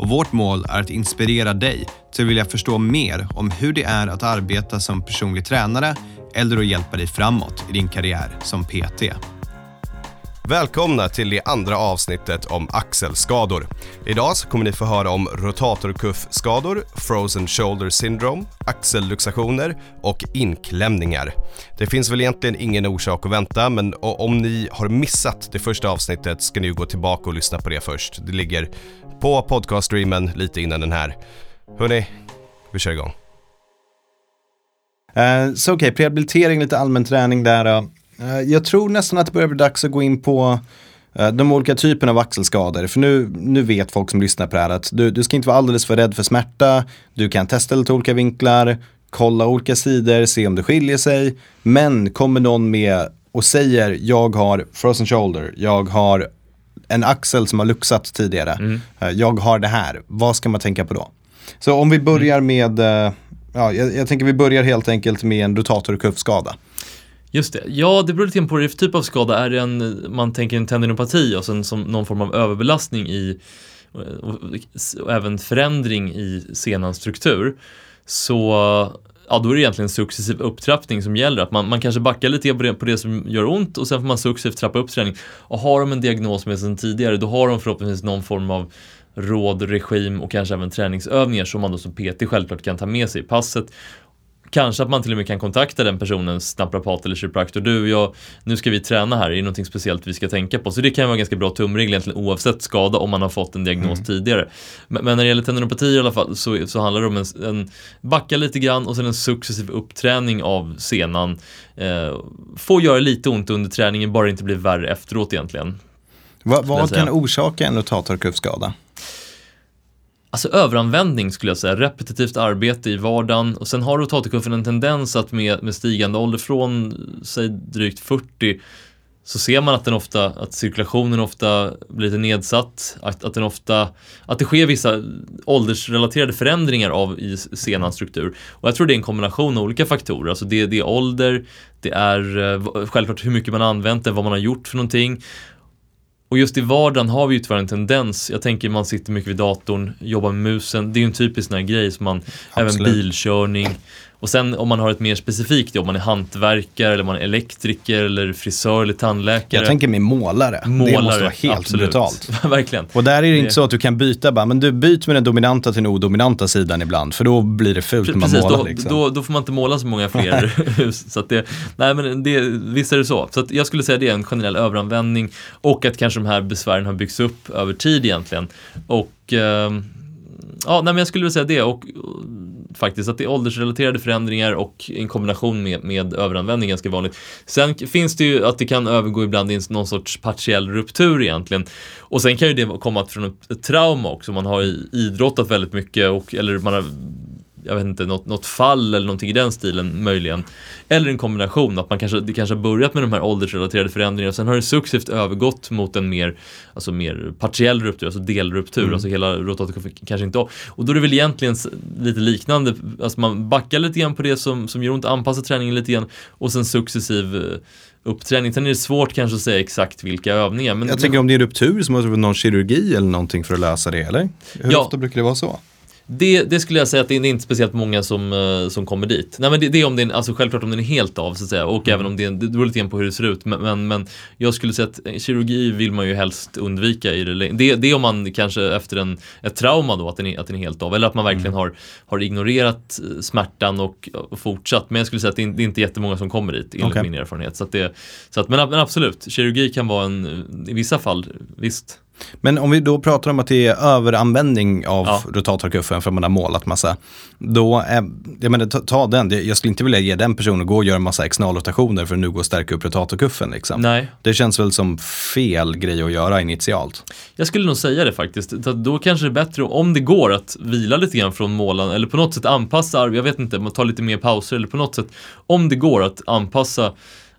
och vårt mål är att inspirera dig till att vilja förstå mer om hur det är att arbeta som personlig tränare eller att hjälpa dig framåt i din karriär som PT. Välkomna till det andra avsnittet om axelskador. Idag så kommer ni få höra om rotatorkuffskador, frozen shoulder syndrome, axelluxationer och inklämningar. Det finns väl egentligen ingen orsak att vänta, men om ni har missat det första avsnittet ska ni gå tillbaka och lyssna på det först. Det ligger på podcaststreamen lite innan den här. Hörni, vi kör igång. Uh, så okej, okay, prehabilitering, lite allmän träning där. Uh, jag tror nästan att det börjar bli dags att gå in på uh, de olika typerna av axelskador. För nu, nu vet folk som lyssnar på det här att du, du ska inte vara alldeles för rädd för smärta. Du kan testa lite olika vinklar, kolla olika sidor, se om det skiljer sig. Men kommer någon med och säger jag har frozen shoulder, jag har en axel som har luxat tidigare. Mm. Jag har det här, vad ska man tänka på då? Så om vi börjar mm. med, eh, ja, jag, jag tänker vi börjar helt enkelt med en rotatorkuffskada. Just det. Ja, det beror lite på vad det är för typ av skada. Är det en, man tänker en tendinopati och sen som någon form av överbelastning i och, och, och även förändring i senans struktur så ja, då är det egentligen successiv upptrappning som gäller. Att man, man kanske backar lite på det, på det som gör ont och sen får man successivt trappa upp träning. Och har de en diagnos med sedan tidigare, då har de förhoppningsvis någon form av råd, regim och kanske även träningsövningar som man då som PT självklart kan ta med sig i passet. Kanske att man till och med kan kontakta den personens naprapat eller kiropraktor. Du, jag, nu ska vi träna här, är det någonting speciellt vi ska tänka på? Så det kan vara en ganska bra tumregel egentligen oavsett skada om man har fått en diagnos mm. tidigare. Men, men, när det gäller tendinopati i alla fall så, så handlar det om en, en backa lite grann och sen en successiv uppträning av senan. Eh, får göra lite ont under träningen, bara inte blir värre efteråt egentligen. Va, vad kan orsaka en rotatorkuffskada? Alltså överanvändning skulle jag säga, repetitivt arbete i vardagen. Och sen har rotatorkuffen en tendens att med, med stigande ålder från säg drygt 40 så ser man att den ofta, att cirkulationen ofta blir lite nedsatt, att, att den ofta, att det sker vissa åldersrelaterade förändringar av i senans struktur. Och jag tror det är en kombination av olika faktorer, alltså det, det är ålder, det är eh, självklart hur mycket man använt det, vad man har gjort för någonting och just i vardagen har vi ju tyvärr en tendens, jag tänker man sitter mycket vid datorn, jobbar med musen, det är ju en typisk sån här grej som man, Absolut. även bilkörning, och sen om man har ett mer specifikt jobb, man är hantverkare eller man är elektriker eller frisör eller tandläkare. Jag tänker med målare. målare det måste vara helt absolut. brutalt. Verkligen. Och där är det, det inte så att du kan byta bara, men du byter med den dominanta till den odominanta sidan ibland, för då blir det fult när man målar. Då, liksom. då, då, får man inte måla så många fler hus. Så att det, nej men det, visst är det så. Så att jag skulle säga det är en generell överanvändning och att kanske de här besvären har byggts upp över tid egentligen. Och eh, ja, nej, men jag skulle vilja säga det och, och faktiskt att det är åldersrelaterade förändringar och en kombination med, med överanvändning ganska vanligt. Sen finns det ju att det kan övergå ibland i någon sorts partiell ruptur egentligen. Och sen kan ju det komma från ett, ett trauma också. Man har idrottat väldigt mycket och eller man har jag vet inte, något, något fall eller någonting i den stilen möjligen. Eller en kombination, att man kanske, det kanske har börjat med de här åldersrelaterade förändringarna och sen har det successivt övergått mot en mer, alltså mer partiell ruptur, alltså delruptur, mm. alltså hela rotatorkuffen kanske inte av. Och då är det väl egentligen lite liknande, alltså man backar lite grann på det som, som gör ont, anpassar träningen lite grann och sen successiv eh, uppträning. Sen är det svårt kanske att säga exakt vilka övningar. Men, jag tänker om det är ruptur så måste det vara någon kirurgi eller någonting för att lösa det, eller? Hur ja, ofta brukar det vara så? Det, det, skulle jag säga att det är inte speciellt många som, uh, som kommer dit. Nej men det, det, är om den, alltså självklart om den är helt av så att säga och mm. även om det, det beror lite grann på hur det ser ut. Men, men, men, jag skulle säga att kirurgi vill man ju helst undvika i det. Det, det är om man kanske efter en, ett trauma då att den, är, att den är helt av eller att man verkligen mm. har, har ignorerat eh, smärtan och, och, fortsatt. Men jag skulle säga att det är, det är inte jättemånga som kommer dit enligt okay. min erfarenhet. Så att det, så att, men, men absolut, kirurgi kan vara en, i vissa fall, visst. Men om vi då pratar om att det är överanvändning av Ja. rotatorkuffen för att man har målat massa. Då, är, jag menar, ta, ta den, jag skulle inte vilja ge den personen att gå och göra massa externalrotationer för att nu gå och stärka upp rotatorkuffen. Liksom. Nej, Det känns väl som fel grej att göra initialt. Jag skulle nog säga det faktiskt. Då kanske det är bättre om det går att vila lite grann från målan eller på något sätt anpassa, jag vet inte, man tar lite mer pauser eller på något sätt. Om det går att anpassa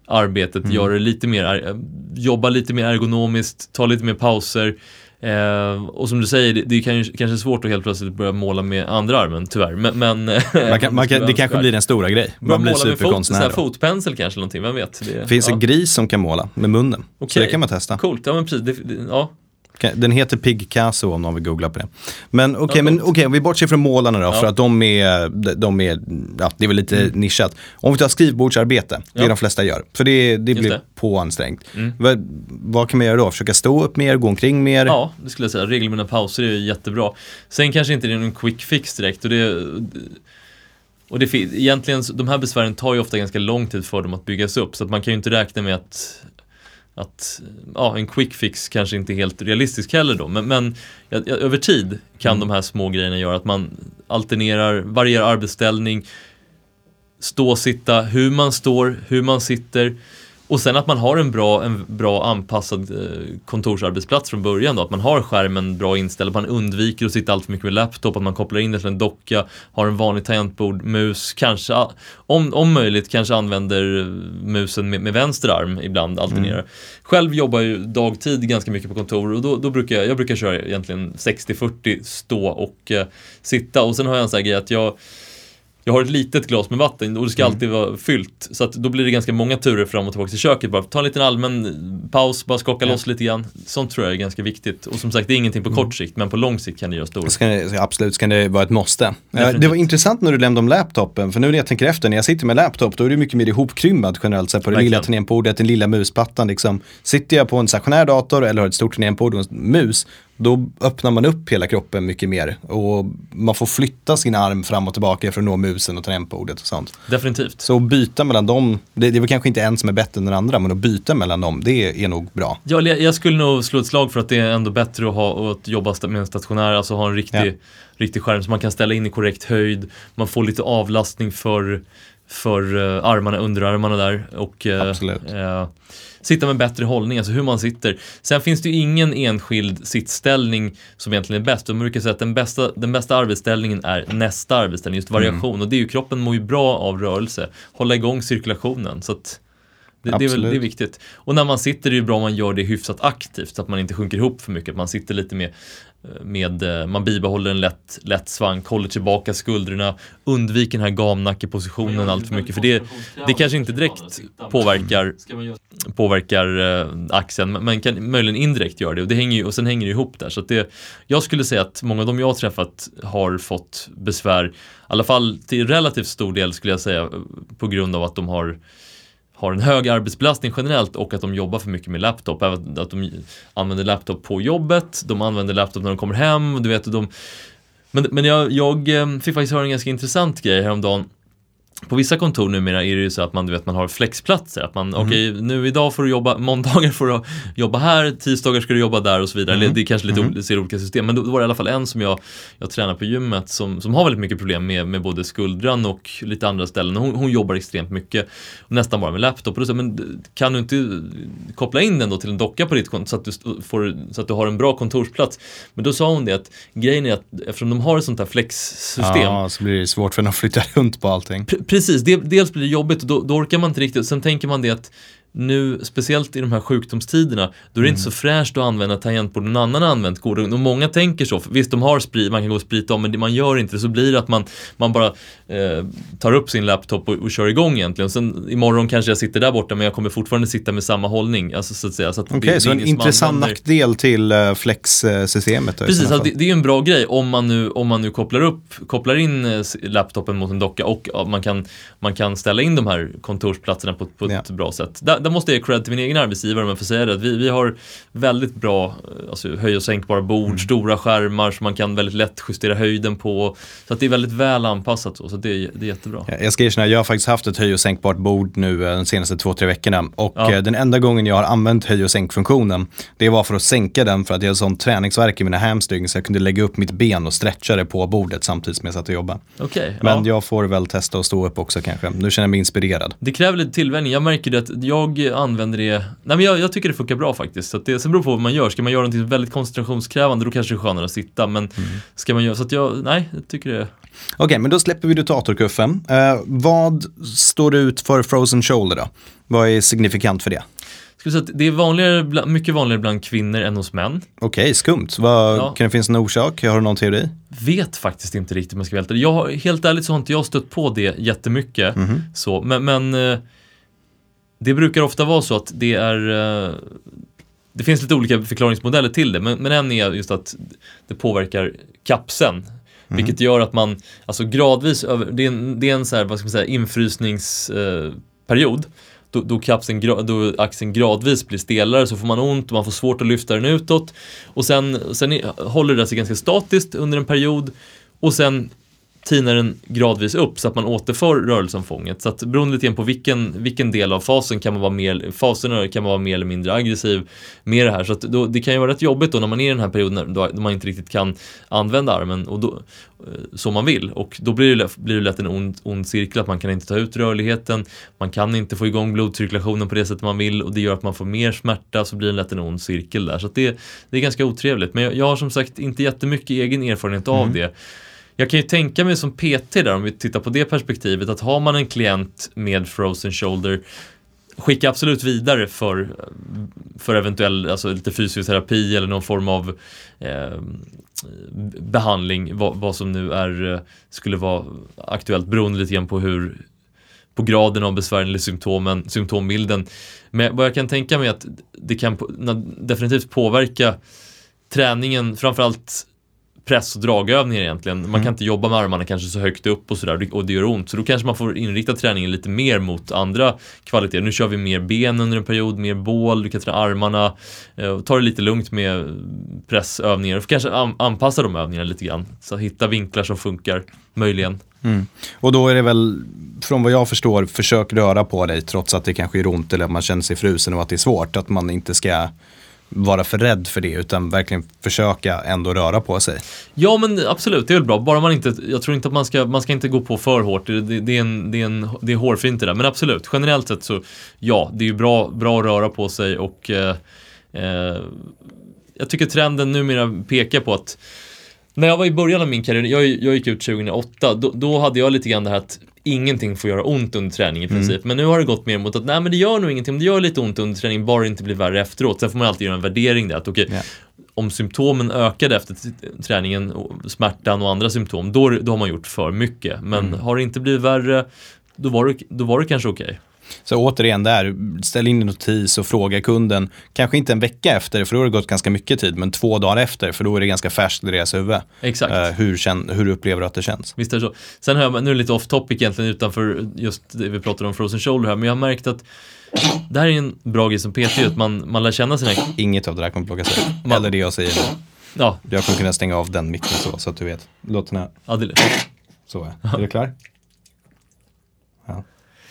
arbetet, göra det lite mer, er- jobba lite mer ergonomiskt, ta lite mer pauser. Eh, och som du säger, det, det kan ju, kanske är svårt att helt plötsligt börja måla med andra armen, tyvärr. Men, men Man kan, man kan, det kanske blir en stora grej. Börja Man blir fot, så superkonstnär då. fotpensel kanske, någonting, vem vet? Det, finns ja. en gris som kan måla med munnen. Så Okej. det kan man testa. Coolt, ja men precis. Det, ja. Den heter Pigcasso om någon vill googla på det. Men okej, Ja, men okej, om vi bortser från målarna då, Ja. för att de är, de är, ja, det är väl lite nischat. Om vi tar skrivbordsarbete, det är Ja. de flesta gör, för det, det blir det. påansträngt. Mm. Vad, vad kan man göra då? Försöka stå upp mer, gå omkring mer? Ja, det skulle jag säga. Regelbundna pauser är jättebra. Sen kanske inte det är någon quick fix direkt och det och det, egentligen, de här besvären tar ju ofta ganska lång tid för dem att byggas upp så att man kan ju inte räkna med att att ja, en quick fix kanske inte är helt realistisk heller då. Men, men ja, över tid kan de här små grejerna göra att man alternerar, varierar arbetsställning stå, sitta, hur man står, hur man sitter och sen att man har en bra, en bra anpassad eh, kontorsarbetsplats från början då, att man har skärmen bra inställd, att man undviker att sitta allt för mycket med laptop, att man kopplar in det till en docka, har en vanlig tangentbord, mus, kanske, ah, om, om möjligt kanske använder eh, musen med, med vänster arm ibland, alternerar. Själv jobbar jag ju dagtid ganska mycket på kontor och då, då brukar jag, jag brukar köra egentligen 60-40 stå och eh, sitta. Och sen har jag en sån här grej att jag jag har ett litet glas med vatten och det ska alltid vara fyllt. Så att då blir det ganska många turer fram och tillbaka till köket. Bara ta en liten allmän paus, bara skaka loss lite grann. Sånt tror jag är ganska viktigt. Och som sagt, det är ingenting på kort sikt, men på lång sikt kan det göra stor. Absolut ska det vara ett måste. Eh, Definitivt. Det var intressant när du nämnde om laptopen, för nu när jag tänker efter, när jag sitter med laptop, då är det mycket mer ihopkrymmad generellt sett på det Verkligen. lilla tangentbordet, den lilla musplattan. Liksom. Sitter jag på en stationär dator eller har ett stort tangentbord och en mus, då öppnar man upp hela kroppen mycket mer. Och man får flytta sin arm fram och tillbaka för att nå musen och tangentbordet och sånt. Definitivt. Så att byta mellan dem, det, det är väl kanske inte en som är bättre än den andra, men att byta mellan dem, det är nog bra. Ja, jag jag skulle nog slå ett slag för att det är ändå bättre att, ha, att jobba med en stationär, alltså ha en riktig, Ja. riktig skärm som man kan ställa in i korrekt höjd. Man får lite avlastning för, för eh, armarna, underarmarna där. Och, eh, eh, sitta med bättre hållning, alltså hur man sitter. Sen finns det ju ingen enskild sittställning som egentligen är bäst. De brukar säga att den bästa, den bästa arbetsställningen är nästa arbetsställning, just variation. Och det är ju, kroppen mår ju bra av rörelse, hålla igång cirkulationen. Så att det, det, är väl, det är viktigt. Och när man sitter är det ju bra om man gör det hyfsat aktivt, så att man inte sjunker ihop för mycket. att Man sitter lite med, med eh, man bibehåller en lätt, lätt svank, håller tillbaka skuldrorna, undviker den här gamnackepositionen allt för mycket. För det, det kanske inte direkt påverkar, påverkar eh, axeln, men- kan möjligen indirekt göra det. Och, det hänger och sen hänger det ihop där. Så det, jag skulle säga att många av dem jag har träffat har fått besvär, i alla fall till relativt stor del skulle jag säga, på grund av att de har har en hög arbetsbelastning generellt och att de jobbar för mycket med laptop. Även Att de använder laptop på jobbet, de använder laptop när de kommer hem. Du vet, de... Men, men jag, jag eh, fick faktiskt höra en ganska intressant grej häromdagen. På vissa kontor numera är det ju så att man, du vet, man har flexplatser. Att man, okej, nu idag får du jobba, måndagar får du jobba här, tisdagar ska du jobba där och så vidare. Eller det är kanske lite mm. ser olika system. Men då, då var det i alla fall en som jag, jag tränar på gymmet som, som har väldigt mycket problem med, med både skuldran och lite andra ställen. Hon, hon jobbar extremt mycket, nästan bara med laptop. Och jag, men kan du inte koppla in den då till en docka på ditt kontor så att du, får, så att du har en bra kontorsplats? Men då sa hon det att grejen är att eftersom de har ett sånt här flexsystem Ja, så blir det svårt för dem att flytta runt på allting. Precis, det, dels blir det jobbigt och då, då orkar man inte riktigt. Sen tänker man det att nu, speciellt i de här sjukdomstiderna, då är det inte så fräscht att använda tangentbord någon annan har använt. Och många tänker så, visst de har sprit, man kan gå och sprita om, men det, man gör inte det. Så blir det att man, man bara eh, tar upp sin laptop och, och kör igång egentligen. Sen imorgon kanske jag sitter där borta, men jag kommer fortfarande sitta med samma hållning. Alltså, så att säga. Så att Okej, är så en intressant använder- nackdel till uh, flexsystemet. Precis, alltså det, det är en bra grej om man nu, om man nu kopplar upp, kopplar in s- laptopen mot en docka och ja, man kan, man kan ställa in de här kontorsplatserna på, på ett Ja. bra sätt. Där, där måste jag ge cred till min egen arbetsgivare om jag får säga det. Att vi, vi har väldigt bra eh, alltså, höj och sänkbara bord, Mm. stora skärmar som man kan väldigt lätt justera höjden på. Så att det är väldigt väl anpassat så, så det, är, det är jättebra. Jag ska erkänna, jag har faktiskt haft ett höj och sänkbart bord nu eh, de senaste två, tre veckorna. Och Ja. eh, den enda gången jag har använt höj och sänkfunktionen, det var för att sänka den för att jag hade sån träningsvärk i mina hamstrings så jag kunde lägga upp mitt ben och stretcha det på bordet samtidigt som jag satt och jobbade. Okej, Men ja. jag får väl testa att stå upp också kanske. Nu känner jag mig inspirerad. Det kräver lite tillvänjning. Jag märker det att jag använder det, nej men jag, jag tycker det funkar bra faktiskt. Så att det, sen beror på vad man gör. Ska man göra någonting väldigt koncentrationskrävande då kanske det är skönare att sitta. Men ska man göra, så att jag, nej, jag tycker det. Okej, men då släpper vi rotatorkuffen. Eh, vad står ut för frozen shoulder då? Vad är signifikant för det? Skulle säga att det är vanligare, mycket vanligare bland kvinnor än hos män. Okej, skumt. Vad, Ja. Kan det finnas en orsak? Har du någon teori? Vet faktiskt inte riktigt om jag ska vara helt ärlig. jag har, Helt ärligt så har inte jag stött på det jättemycket. Så, men, men eh, det brukar ofta vara så att det är eh, Det finns lite olika förklaringsmodeller till det, men, men en är just att det påverkar kapseln. Vilket gör att man, alltså gradvis, över, det är en, det är en så här, vad ska man säga, infrysningsperiod. Eh, då, då, kapseln, då axeln gradvis blir stelare så får man ont och man får svårt att lyfta den utåt. Och sen, sen håller det sig ganska statiskt under en period och sen tinar den gradvis upp så att man återför rörelseomfånget. Så att beroende lite grann på vilken, vilken del av fasen kan man vara mer, faserna kan man vara mer eller mindre aggressiv med det här. Så att då, det kan ju vara rätt jobbigt då när man är i den här perioden då, man inte riktigt kan använda armen och då, eh, som man vill. Och då blir det, blir det lätt en ond, ond cirkel att man kan inte ta ut rörligheten, man kan inte få igång blodcirkulationen på det sättet man vill och det gör att man får mer smärta så blir det lätt en ond cirkel där. Så det, det är ganska otrevligt. Men jag, jag har som sagt inte jättemycket egen erfarenhet av det. Jag kan ju tänka mig som PT där, om vi tittar på det perspektivet, att har man en klient med frozen shoulder, skicka absolut vidare för, för eventuell, alltså lite fysioterapi eller någon form av eh, behandling, vad, vad som nu är, skulle vara aktuellt beroende lite grann på hur på graden av besvären eller symptomen, symptombilden. Men vad jag kan tänka mig att det kan definitivt påverka träningen, framförallt press och dragövningar egentligen. Man kan inte jobba med armarna kanske så högt upp och sådär och det gör ont. Så då kanske man får inrikta träningen lite mer mot andra kvaliteter. Nu kör vi mer ben under en period, mer bål, du kan träna armarna. eh, Ta det lite lugnt med pressövningar och kanske an- anpassa de övningarna lite grann. Så hitta vinklar som funkar, möjligen. Och då är det väl, från vad jag förstår, försök röra på dig trots att det kanske gör ont eller att man känner sig frusen och att det är svårt. Att man inte ska vara för rädd för det utan verkligen försöka ändå röra på sig. Ja men absolut, det är väl bra. Bara man inte, jag tror inte att man ska, man ska inte gå på för hårt. Det, det, det, är, en, det, är, en, det är hårfint det där. Men absolut, generellt sett så ja, det är ju bra, bra att röra på sig och eh, eh, jag tycker trenden numera pekar på att när jag var i början av min karriär, jag, jag gick ut 2008, då, då hade jag lite grann det här att ingenting får göra ont under träning i princip. Men nu har det gått mer mot att nej men det gör nog ingenting, men det gör lite ont under träning, bara det inte blir värre efteråt. Sen får man alltid göra en värdering där, att okej, Ja. om symptomen ökade efter träningen, och smärtan och andra symptom, då, då har man gjort för mycket. Men har det inte blivit värre, då var det, då var det kanske okej. Så återigen där, ställ in en notis och fråga kunden, kanske inte en vecka efter för då har det gått ganska mycket tid, men två dagar efter för då är det ganska färskt i deras huvud. Exakt. Eh, hur, känn, hur upplever du att det känns? Visst är det så. Sen har jag, nu är det lite off topic egentligen utanför just det vi pratade om frozen shoulder här, men jag har märkt att det här är en bra grej som PT, att man, man lär känna sina, Inget av det där kommer plockas ut. Man- Eller det jag säger nu. ja, Jag kommer kunna stänga av den micken så, så att du vet. Låt den här. ja det, Så är Är du klar?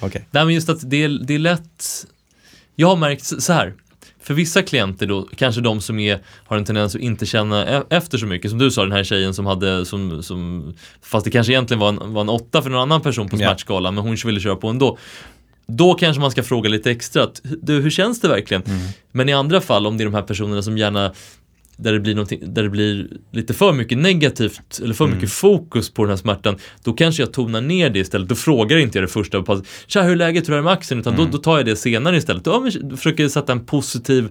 Okej. Nej men just att det är, det är lätt Jag har märkt så här. För vissa klienter då, kanske de som är, har en tendens att inte känna e- efter så mycket. Som du sa, den här tjejen som hade som, som Fast det kanske egentligen var en, var en åtta för någon annan person på smärtskalan Men hon ville köra på ändå. Då kanske man ska fråga lite extra, att, du, hur känns det verkligen? Men i andra fall, om det är de här personerna som gärna där det, blir där det blir lite för mycket negativt eller för mycket fokus på den här smärtan Då kanske jag tonar ner det istället, då frågar inte jag det första på Tja, hur är läget, hur är det med axeln? Utan då, då tar jag det senare istället, då, försöker jag sätta en positiv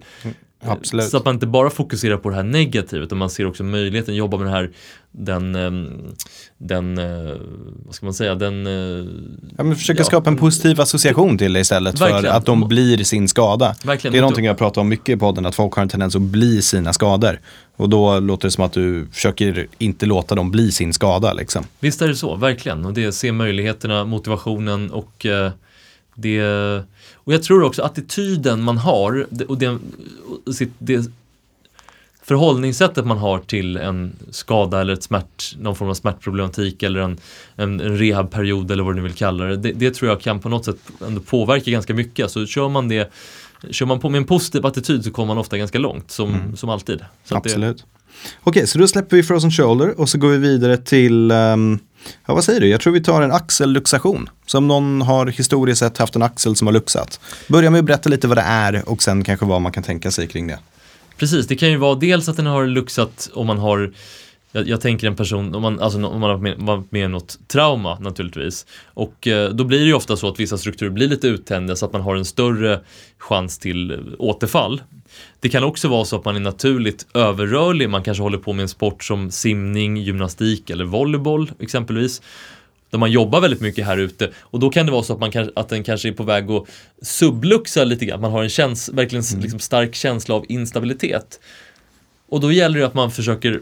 Absolut. Så att man inte bara fokuserar på det här negativa utan man ser också möjligheten, jobba med den här Den, ehm, den eh, vad ska man säga, den eh, Ja, men försöka Ja. skapa en positiv association till det istället för Verkligen. att de blir sin skada. Verkligen. Det är någonting jag pratar om mycket i podden, att folk har en tendens att bli sina skador. Och då låter det som att du försöker inte låta dem bli sin skada liksom. Visst är det så, verkligen. Och det se möjligheterna, motivationen och eh, Det, och jag tror också attityden man har och det, och sitt, det förhållningssättet man har till en skada eller ett smärt, någon form av smärtproblematik eller en, en, en rehabperiod eller vad du vill kalla det, det. Det tror jag kan på något sätt ändå påverka ganska mycket. Alltså kör man det Kör man på med en positiv attityd så kommer man ofta ganska långt, som, mm. som alltid. Så Absolut. Det... Okej, så då släpper vi Frozen Shoulder och så går vi vidare till, um, ja vad säger du, jag tror vi tar en axelluxation. Som någon har historiskt sett haft en axel som har luxat. Börja med att berätta lite vad det är och sen kanske vad man kan tänka sig kring det. Precis, det kan ju vara dels att den har luxat om man har jag, jag, tänker en person, om man, alltså, om man har varit med, varit med något trauma naturligtvis. Och eh, då blir det ju ofta så att vissa strukturer blir lite uttänjda så att man har en större chans till återfall. Det kan också vara så att man är naturligt överrörlig, man kanske håller på med en sport som simning, gymnastik eller volleyboll exempelvis där man jobbar väldigt mycket här ute och då kan det vara så att, man kan, att den kanske är på väg att subluxa lite grann, man har en käns verkligen mm. liksom stark känsla av instabilitet. Och då gäller det att man försöker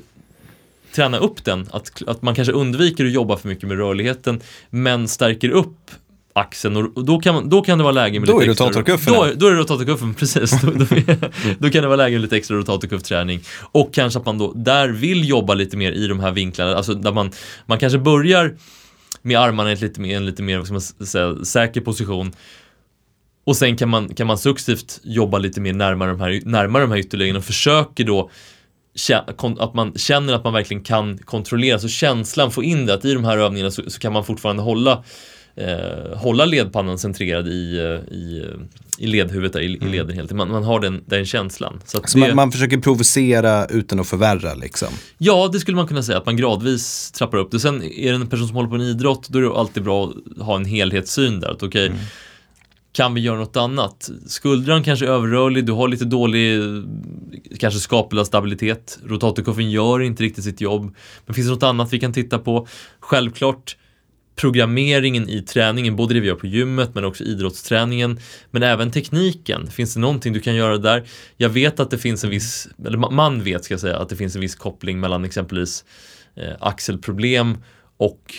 träna upp den, att, att man kanske undviker att jobba för mycket med rörligheten men stärker upp axeln och då kan, man, då kan det vara läge med då lite extra... Då är rotatorkuffen. Då, då är det rotatorkuffen, precis. då, då, då, kan det vara läge med lite extra rotatorkuffträning. Och kanske att man då där vill jobba lite mer i de här vinklarna, alltså där man, man kanske börjar med armarna i en lite mer, en lite mer vad ska man säga, säker position. Och sen kan man, kan man successivt jobba lite mer närmare de här, närmare de här ytterlägen och försöker då att man känner att man verkligen kan kontrollera, så känslan, få in det, att i de här övningarna så, så kan man fortfarande hålla eh, hålla ledpannan centrerad i, eh, i, eh, i ledhuvudet, där, i, i mm. leden helt man, man har den, den känslan. Så, så det, man, man, försöker provocera utan att förvärra liksom? Ja, det skulle man kunna säga, att man gradvis trappar upp det. Sen är det en person som håller på en idrott, då är det alltid bra att ha en helhetssyn där. Att, okay, mm. Kan vi göra något annat? Skuldran kanske är överrörlig, du har lite dålig kanske skaplig stabilitet. Rotatorkuffen gör inte riktigt sitt jobb. Men finns det något annat vi kan titta på? Självklart programmeringen i träningen, både det vi gör på gymmet men också idrottsträningen, men även tekniken. Finns det någonting du kan göra där? Jag vet att det finns en viss, eller man vet ska jag säga, att det finns en viss koppling mellan exempelvis eh, axelproblem och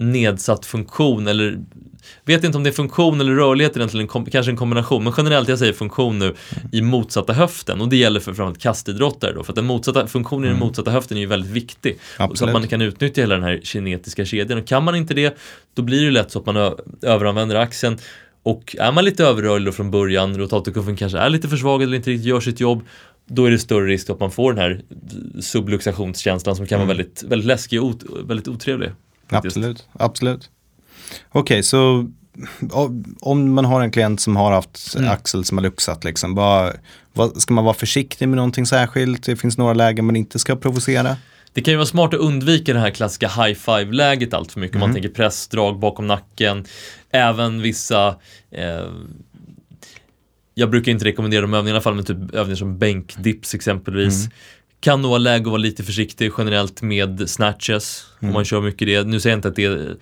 nedsatt funktion eller vet inte om det är funktion eller rörlighet egentligen, kanske en kombination, men generellt jag säger funktion nu i motsatta höften och det gäller för framförallt kastidrottare då, för att den motsatta funktionen i den mm. motsatta höften är ju väldigt viktig. Absolut. Så att man kan utnyttja hela den här kinetiska kedjan och kan man inte det, då blir det lätt så att man överanvänder axeln och är man lite överrörlig från början, rotatorkuffen kanske är lite försvagad eller inte riktigt gör sitt jobb, då är det större risk att man får den här subluxationskänslan som kan mm. vara väldigt, väldigt läskig och väldigt otrevlig. Faktiskt. Absolut, absolut. Okej, okay, så om man har en klient som har haft mm. axel som har luxat, liksom, vad, vad, ska man vara försiktig med någonting särskilt? Det finns några lägen man inte ska provocera? Det kan ju vara smart att undvika det här klassiska high five-läget allt för mycket. Mm. Man tänker pressdrag bakom nacken, även vissa eh, jag brukar inte rekommendera de övningarna i alla fall, men typ övningar som bänkdips exempelvis. Mm. Kan nog vara läge att vara lite försiktig generellt med snatches, mm. om man kör mycket det. Nu säger jag inte att det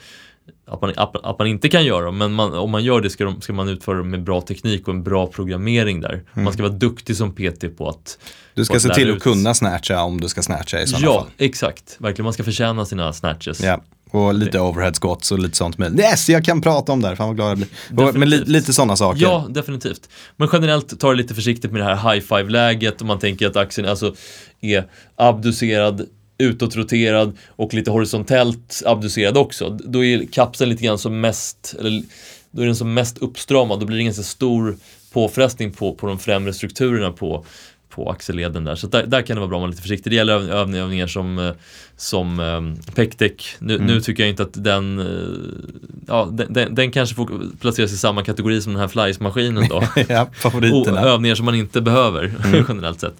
att man, att, man inte kan göra dem, men man, om man gör det ska, de, ska man utföra dem med bra teknik och en bra programmering där. Mm. Man ska vara duktig som PT på att Du ska se till att kunna snatcha om du ska snatcha i sådana ja, fall. Ja, exakt. Verkligen, man ska förtjäna sina snatches. Ja. Och lite overhead squats och lite sånt. Men yes, jag kan prata om det här, fan vad glad jag blir. Definitivt. Men li, lite sådana saker. Ja, definitivt. Men generellt tar det lite försiktigt med det här high five-läget och man tänker att axeln alltså är abducerad utåtroterad och lite horisontellt abducerad också. Då är kapseln lite grann som mest, eller då är den som mest uppstramad. Då blir det ingen så stor påfrestning på, på de främre strukturerna på, på axelleden där. Så där, där kan det vara bra att vara lite försiktig. Det gäller öv, övningar som, eh, som um, pekdäck. Nu, mm. nu, tycker jag inte att den, eh, ja, den, den, den, kanske får placeras i samma kategori som den här flies-maskinen då. ja, favoriterna. Och övningar som man inte behöver mm. generellt sett.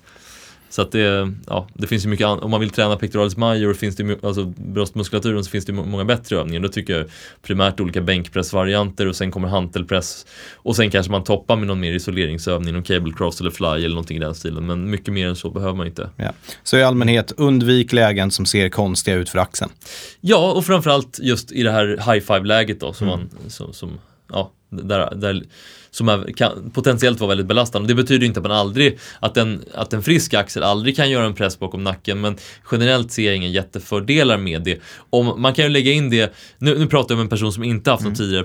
Så att det, ja, det finns ju mycket, om man vill träna pectoralis major, finns det, alltså bröstmuskulaturen, så finns det många bättre övningar. Då tycker jag primärt olika bänkpressvarianter och sen kommer hantelpress. Och sen kanske man toppar med någon mer isoleringsövning, någon cable cross eller fly eller någonting i den stilen. Men mycket mer än så behöver man inte. Ja. Så i allmänhet, undvik lägen som ser konstiga ut för axeln. Ja, och framförallt just i det här high five-läget då, som, mm. man, som, som ja, där, där, som är, kan potentiellt vara väldigt belastande. Det betyder inte att man aldrig, att en, att en frisk axel aldrig kan göra en press bakom nacken men generellt ser jag inga jättefördelar med det. Om, man kan ju lägga in det, nu, nu pratar jag om en person som inte haft mm. något tidigare,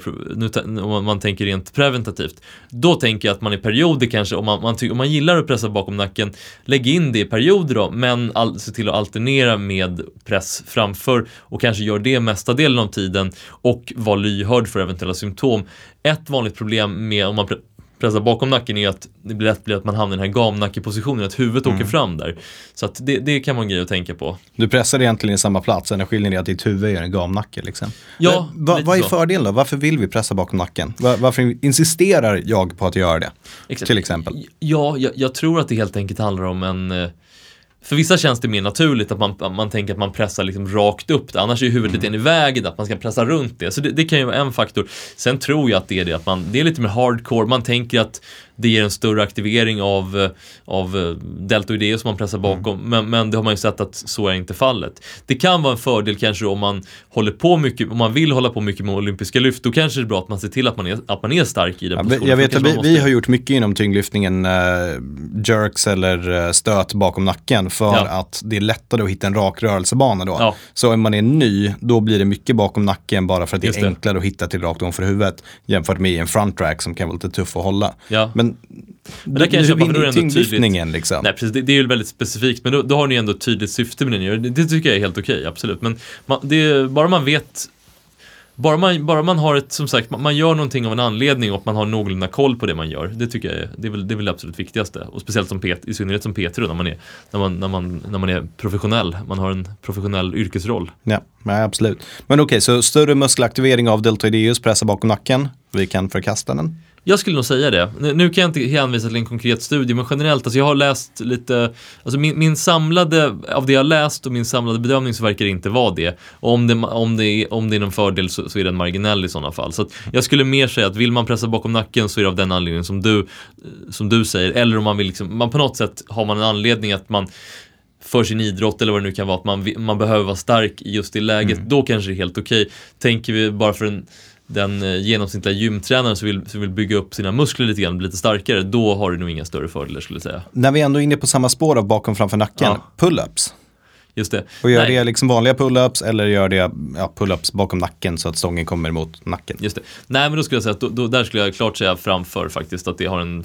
nu, om man tänker rent preventativt. Då tänker jag att man i perioder kanske, om man, man, om man gillar att pressa bakom nacken, lägg in det i perioder då, men all, se till att alternera med press framför och kanske gör det mesta delen av tiden och var lyhörd för eventuella symptom. Ett vanligt problem med om man pressar bakom nacken är att det blir lätt blir att man hamnar i den här gamnackepositionen, att huvudet mm. åker fram där. Så att det, det kan vara en grej att tänka på. Du pressar egentligen i samma plats, enda skillnaden är att ditt huvud är en gamnacke. Liksom. Ja, va, vad är fördelen då? Varför vill vi pressa bakom nacken? Va, varför insisterar jag på att göra det? Exakt. Till exempel. Ja, jag, jag, tror att det helt enkelt handlar om en eh, för vissa känns det mer naturligt att man, man tänker att man pressar liksom rakt upp det. Annars är huvudet lite i vägen, att man ska pressa runt det. Så det, det, kan ju vara en faktor. Sen tror jag att det är det att man, det är lite mer hardcore. Man tänker att det ger en större aktivering av, eh, av eh, deltoideus som man pressar bakom. Mm. Men, men det har man ju sett att så är inte fallet. Det kan vara en fördel kanske om man håller på mycket, om man vill hålla på mycket med olympiska lyft, då kanske det är bra att man ser till att man är, att man är stark i den ja, Jag vet att vi, måste... vi, har gjort mycket inom tyngdlyftningen, uh, jerks eller stöt bakom nacken för ja. att det är lättare att hitta en rak rörelsebana då. Ja. Så om man är ny, då blir det mycket bakom nacken bara för att det är enklare att hitta till rakt ovanför huvudet jämfört med en front track som kan vara lite tuff att hålla. Ja. Men men, det kan jag köpa, för då är det ändå tydligt. Liksom. Nej, precis, det, det, är ju väldigt specifikt, men då, då har ni ändå ett tydligt syfte med det. Det tycker jag är helt okej, okay, absolut. Men man, det, bara man vet bara man, bara man har ett, som sagt, man gör någonting av en anledning och man har någorlunda koll på det man gör. Det tycker jag är, det är väl det, är väl absolut viktigaste. Och speciellt som Pet, i synnerhet som Peter när man, är, när, man, när, man, när man är professionell. Man har en professionell yrkesroll. Ja, nej, absolut. Men okej, okay, så större muskelaktivering av deltoideus, pressa bakom nacken. Vi kan förkasta den. Jag skulle nog säga det. Nu kan jag inte hänvisa till en konkret studie, men generellt, alltså jag har läst lite, alltså min, min samlade, av det jag har läst och min samlade bedömning så verkar det inte vara det. Och om det, om det, är, om det är någon fördel så, så är den marginell i sådana fall. Så jag skulle mer säga att vill man pressa bakom nacken så är det av den anledningen som du, som du säger. Eller om man vill liksom, man på något sätt har man en anledning att man för sin idrott eller vad det nu kan vara, att man, man behöver vara stark i just det läget, mm. då kanske det är helt okej. Okay. Tänker vi bara för en den eh, genomsnittliga gymtränaren som vill, som vill bygga upp sina muskler lite grann, bli lite starkare, då har du nog inga större fördelar skulle jag säga. När vi ändå är inne på samma spår av bakom framför nacken, ja. pull-ups. Just det. Och gör Nej. det liksom vanliga pull-ups eller gör det ja, pull-ups bakom nacken så att stången kommer mot nacken? Just det. Nej men då skulle jag säga att då, då, där skulle jag klart säga framför faktiskt att det har en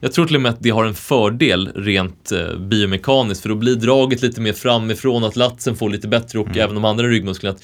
Jag tror till och med att det har en fördel rent eh, biomekaniskt för då blir draget lite mer framifrån att latsen får lite bättre och mm. även de andra ryggmusklerna.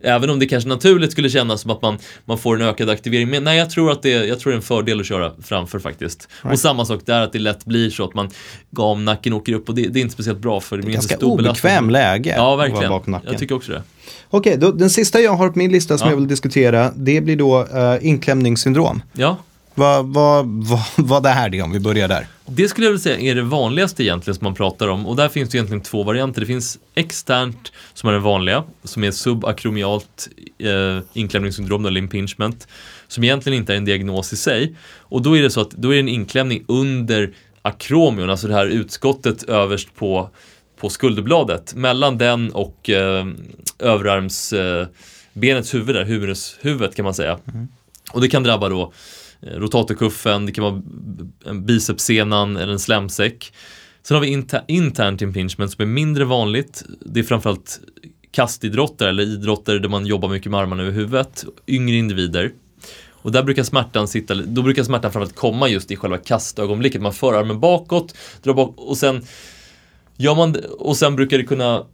Även om det kanske naturligt skulle kännas som att man, man får en ökad aktivering. Men nej, jag tror att det, jag tror det är en fördel att köra framför faktiskt. Right. Och samma sak där, att det lätt blir så att man gamnacken åker upp och det, det är inte speciellt bra för det blir ganska obekväm läge. Ja, verkligen. Jag tycker också det. Okej, okay, den sista jag har på min lista som ja. jag vill diskutera, det blir då uh, inklämningssyndrom. Ja. Vad, vad, vad, vad är det om vi börjar där? Det skulle jag vilja säga är det vanligaste egentligen som man pratar om och där finns det egentligen två varianter. Det finns externt som är den vanliga som är subakromialt eh, inklämningssyndrom eller impingement som egentligen inte är en diagnos i sig och då är det så att då är det en inklämning under akromion, alltså det här utskottet överst på, på skulderbladet mellan den och eh, överarmsbenets eh, huvud där, huvudhuvudet kan man säga. Mm. Och det kan drabba då Eh, rotatorkuffen, det kan vara bicepssenan eller en slemsäck. Sen har vi inter internt impingement som är mindre vanligt. Det är framförallt kastidrotter eller idrotter där man jobbar mycket med armarna över huvudet, yngre individer. Och där brukar smärtan sitta, då brukar smärtan framförallt komma just i själva kastögonblicket. Man för armen bakåt, drar bak och sen gör man och sen brukar det kunna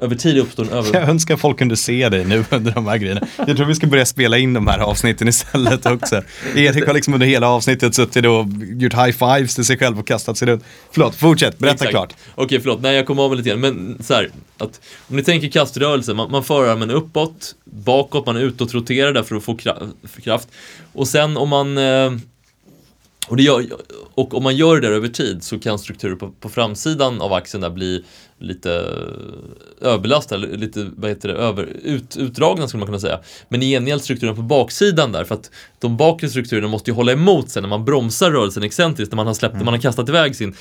över tid uppstår en över... Jag önskar folk kunde se dig nu under de här grejerna. Jag tror vi ska börja spela in de här avsnitten istället också. Erik har liksom under hela avsnittet suttit och gjort high fives till sig själv och kastat sig runt. Förlåt, fortsätt, berätta Exakt. klart. Okej, förlåt, nej jag kommer av mig lite grann. Men så här, att om ni tänker kaströrelse, man, man för armen uppåt, bakåt, man är utåtroterar där för att få kraft. Och sen om man eh, och, gör, och om man gör det där över tid så kan strukturer på, på framsidan av axeln där bli lite överbelastade, lite vad heter det, över, ut, utdragna skulle man kunna säga. Men i gengäld strukturen på baksidan där, för att de bakre strukturerna måste ju hålla emot sen när man bromsar rörelsen excentriskt, när man har släppt, mm. man har kastat iväg sin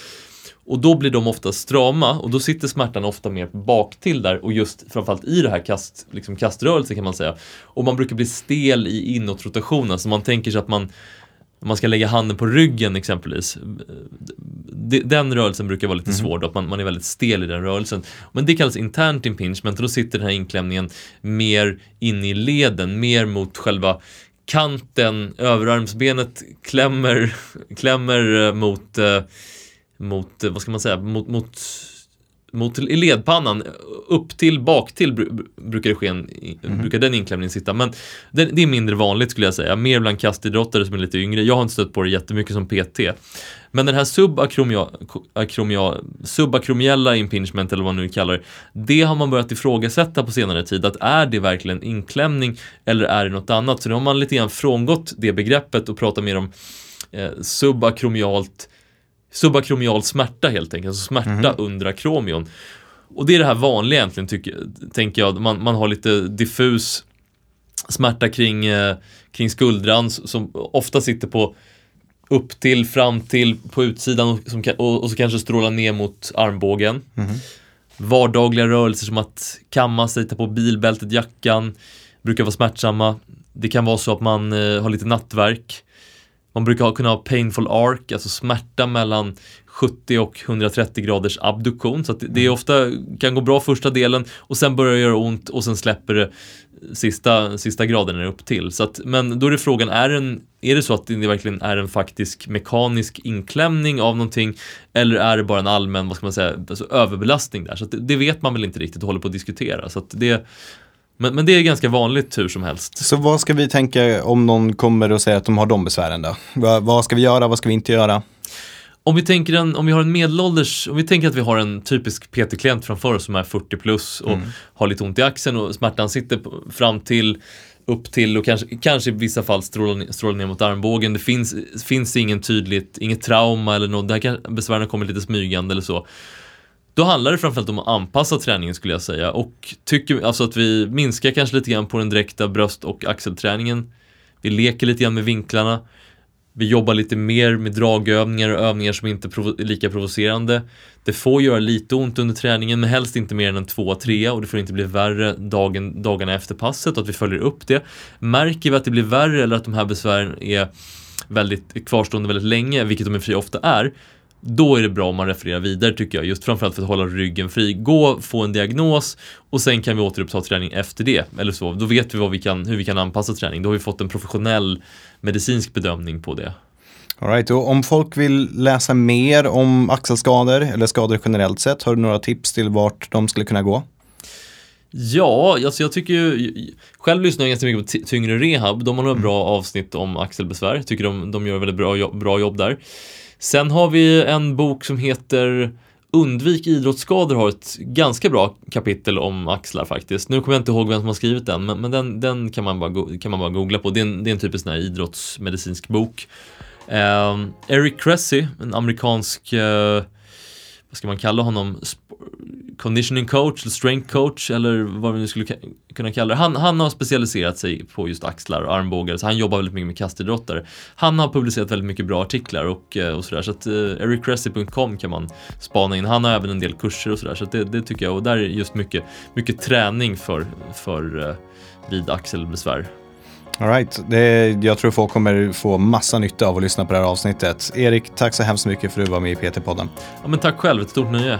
Och då blir de ofta strama och då sitter smärtan ofta mer bak till där och just framförallt i det här kast, liksom kaströrelse kan man säga. Och man brukar bli stel i inåtrotationen så man tänker sig att man man ska lägga handen på ryggen exempelvis. Den rörelsen brukar vara lite mm. svår då, att man, man är väldigt stel i den rörelsen. Men det kallas internt impingement och då sitter den här inklämningen mer inne i leden, mer mot själva kanten, överarmsbenet klämmer, klämmer eh, mot, eh, mot, eh, vad ska man säga, mot, mot mot i ledpannan, upp till, bak till brukar det ske en, mm. brukar den inklämningen sitta. Men det, det, är mindre vanligt skulle jag säga, mer bland kastidrottare som är lite yngre. Jag har inte stött på det jättemycket som PT. Men den här subakromiella impingement eller vad man nu kallar det, det har man börjat ifrågasätta på senare tid. Att är det verkligen inklämning eller är det något annat? Så nu har man lite grann frångått det begreppet och pratar mer om eh, subakromialt subakromial smärta helt enkelt, alltså smärta mm. under akromion. Och det är det här vanliga egentligen, tycker, tänker jag. Man, man har lite diffus smärta kring, eh, kring skuldran som ofta sitter på upp till, fram till, på utsidan och, som, och, och så kanske strålar ner mot armbågen. Mm. Vardagliga rörelser som att kamma sig, ta på bilbältet, jackan, brukar vara smärtsamma. Det kan vara så att man eh, har lite nattverk. Man brukar kunna ha painful arc, alltså smärta mellan 70 och 130 graders abduktion. Så det, är mm. ofta kan gå bra första delen och sen börjar det göra ont och sen släpper det sista, sista graden upp till. Så att, men då är det frågan, är, en, är det så att det verkligen är en faktisk mekanisk inklämning av någonting eller är det bara en allmän, vad ska man säga, alltså överbelastning där? Så det, det, vet man väl inte riktigt och håller på att diskutera. Så att det, men, men det är ganska vanligt hur som helst. Så vad ska vi tänka om någon kommer och säger att de har de besvären då? Vad, vad ska vi göra, vad ska vi inte göra? Om vi tänker en, om vi har en medelålders, om vi tänker att vi har en typisk PT-klient framför oss som är 40 plus och mm. har lite ont i axeln och smärtan sitter fram till upp till och kanske, kanske i vissa fall strålar, strålar ner mot armbågen. Det finns, finns ingen tydligt, inget trauma eller något, det här kan, besvären kommit lite smygande eller så. Då handlar det framförallt om att anpassa träningen skulle jag säga och tycker alltså att vi minskar kanske lite grann på den direkta bröst och axelträningen. Vi leker lite grann med vinklarna. Vi jobbar lite mer med dragövningar och övningar som inte är lika provocerande. Det får göra lite ont under träningen men helst inte mer än en 2-3 och det får inte bli värre dagen, dagarna efter passet och att vi följer upp det. Märker vi att det blir värre eller att de här besvären är väldigt kvarstående väldigt länge, vilket de i och för sig ofta är, då är det bra om man refererar vidare tycker jag, just framförallt för att hålla ryggen fri. Gå, få en diagnos och sen kan vi återuppta träning efter det. Eller så. Då vet vi, vi kan, hur vi kan anpassa träning. Då har vi fått en professionell medicinsk bedömning på det. All right. och om folk vill läsa mer om axelskador eller skador generellt sett, har du några tips till vart de skulle kunna gå? Ja, alltså jag tycker ju, själv lyssnar jag ganska mycket på Tyngre Rehab. De har några mm. bra avsnitt om axelbesvär. Tycker de, de gör väldigt bra, bra jobb där. Sen har vi en bok som heter Undvik idrottsskador har ett ganska bra kapitel om axlar faktiskt. Nu kommer jag inte ihåg vem som har skrivit den, men, men den, den kan, man bara, kan man bara googla på. Det är en, det är en typisk sån här idrottsmedicinsk bok. Eh, Eric Cressy, en amerikansk, eh, vad ska man kalla honom, conditioning coach, eller strength coach eller vad vi nu skulle kunna kalla det. Han, han har specialiserat sig på just axlar och armbågar, så han jobbar väldigt mycket med kastidrottare. Han har publicerat väldigt mycket bra artiklar och, eh, och sådär, så att eh, ericressi.com kan man spana in. Han har även en del kurser och sådär, så, så det, det, tycker jag, och där är just mycket, mycket träning för, för uh, vid axelbesvär. All right. Det, jag tror folk kommer få massa nytta av att lyssna på det här avsnittet. Erik, tack så hemskt mycket för att du var med i PT-podden. Ja, men tack själv, ett stort nöje.